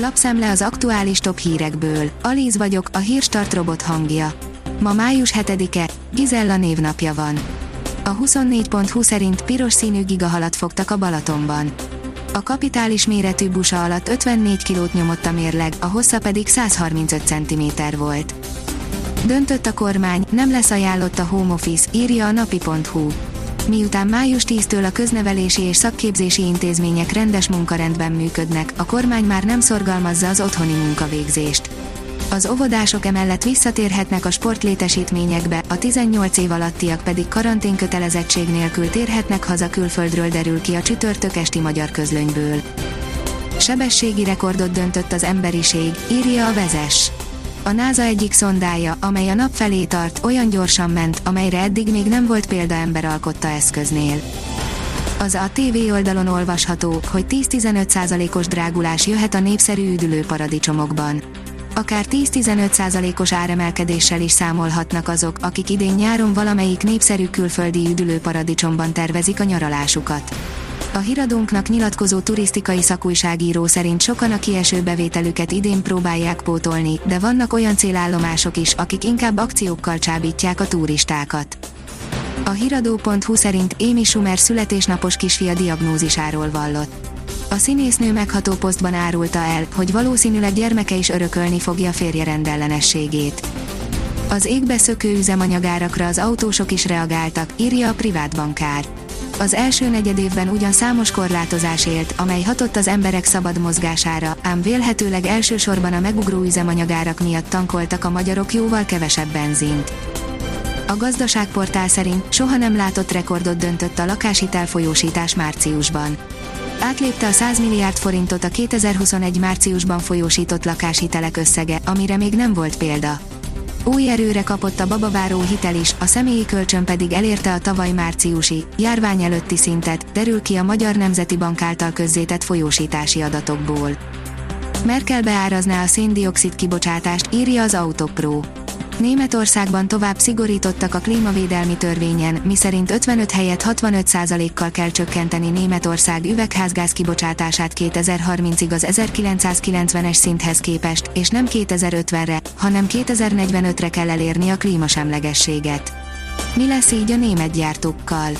Lapszemle az aktuális top hírekből. Alíz vagyok, a hírstart robot hangja. Ma május 7-e, Gizella névnapja van. A 24.20 szerint piros színű gigahalat fogtak a Balatonban. A kapitális méretű busa alatt 54 kilót nyomott a mérleg, a hossza pedig 135 cm volt. Döntött a kormány, nem lesz ajánlott a home office, írja a napi.hu. Miután május 10-től a köznevelési és szakképzési intézmények rendes munkarendben működnek, a kormány már nem szorgalmazza az otthoni munkavégzést. Az óvodások emellett visszatérhetnek a sportlétesítményekbe, a 18 év alattiak pedig karanténkötelezettség nélkül térhetnek haza külföldről derül ki a csütörtök esti magyar közlönyből. Sebességi rekordot döntött az emberiség, írja a vezes. A NASA egyik szondája, amely a nap felé tart, olyan gyorsan ment, amelyre eddig még nem volt példa ember alkotta eszköznél. Az a TV oldalon olvasható, hogy 10-15%-os drágulás jöhet a népszerű üdülő paradicsomokban. Akár 10-15%-os áremelkedéssel is számolhatnak azok, akik idén nyáron valamelyik népszerű külföldi üdülő paradicsomban tervezik a nyaralásukat. A híradónknak nyilatkozó turisztikai szakújságíró szerint sokan a kieső bevételüket idén próbálják pótolni, de vannak olyan célállomások is, akik inkább akciókkal csábítják a turistákat. A hiradó.hu szerint Amy Schumer születésnapos kisfia diagnózisáról vallott. A színésznő megható posztban árulta el, hogy valószínűleg gyermeke is örökölni fogja férje rendellenességét. Az égbe szökő üzemanyagárakra az autósok is reagáltak, írja a privát bankár az első negyedévben ugyan számos korlátozás élt, amely hatott az emberek szabad mozgására, ám vélhetőleg elsősorban a megugró üzemanyagárak miatt tankoltak a magyarok jóval kevesebb benzint. A gazdaságportál szerint soha nem látott rekordot döntött a lakáshitel folyósítás márciusban. Átlépte a 100 milliárd forintot a 2021 márciusban folyósított lakáshitelek összege, amire még nem volt példa. Új erőre kapott a babaváró hitel is, a személyi kölcsön pedig elérte a tavaly márciusi, járvány előtti szintet, derül ki a Magyar Nemzeti Bank által közzétett folyósítási adatokból. Merkel beárazná a széndiokszid kibocsátást, írja az Autopro. Németországban tovább szigorítottak a klímavédelmi törvényen, miszerint 55 helyett 65%-kal kell csökkenteni Németország üvegházgáz kibocsátását 2030-ig az 1990-es szinthez képest, és nem 2050-re, hanem 2045-re kell elérni a klímasemlegességet. Mi lesz így a német gyártókkal?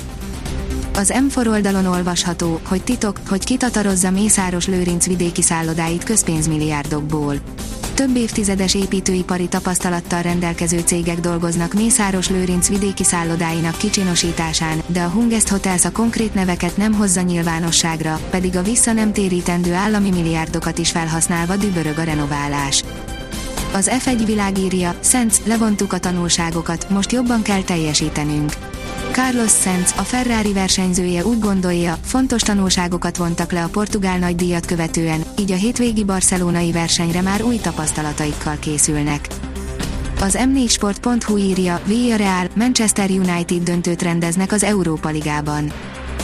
Az M4 oldalon olvasható, hogy titok, hogy kitatarozza Mészáros Lőrinc vidéki szállodáit közpénzmilliárdokból több évtizedes építőipari tapasztalattal rendelkező cégek dolgoznak Mészáros Lőrinc vidéki szállodáinak kicsinosításán, de a Hungest Hotels a konkrét neveket nem hozza nyilvánosságra, pedig a vissza nem térítendő állami milliárdokat is felhasználva dübörög a renoválás. Az F1 világírja, Szent, levontuk a tanulságokat, most jobban kell teljesítenünk. Carlos Sainz, a Ferrari versenyzője úgy gondolja, fontos tanulságokat vontak le a portugál nagydíjat követően, így a hétvégi barcelonai versenyre már új tapasztalataikkal készülnek. Az m4sport.hu írja, Villarreal, Manchester United döntőt rendeznek az Európa Ligában.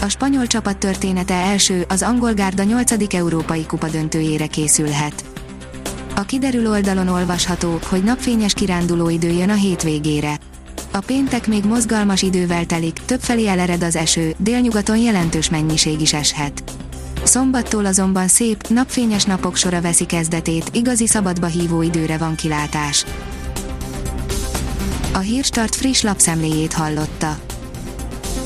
A spanyol csapat története első, az angol gárda 8. Európai Kupa döntőjére készülhet. A kiderül oldalon olvasható, hogy napfényes kiránduló idő jön a hétvégére. A péntek még mozgalmas idővel telik, többfelé elered az eső, délnyugaton jelentős mennyiség is eshet. Szombattól azonban szép, napfényes napok sora veszi kezdetét, igazi szabadba hívó időre van kilátás. A Hírstart friss lapszemléjét hallotta.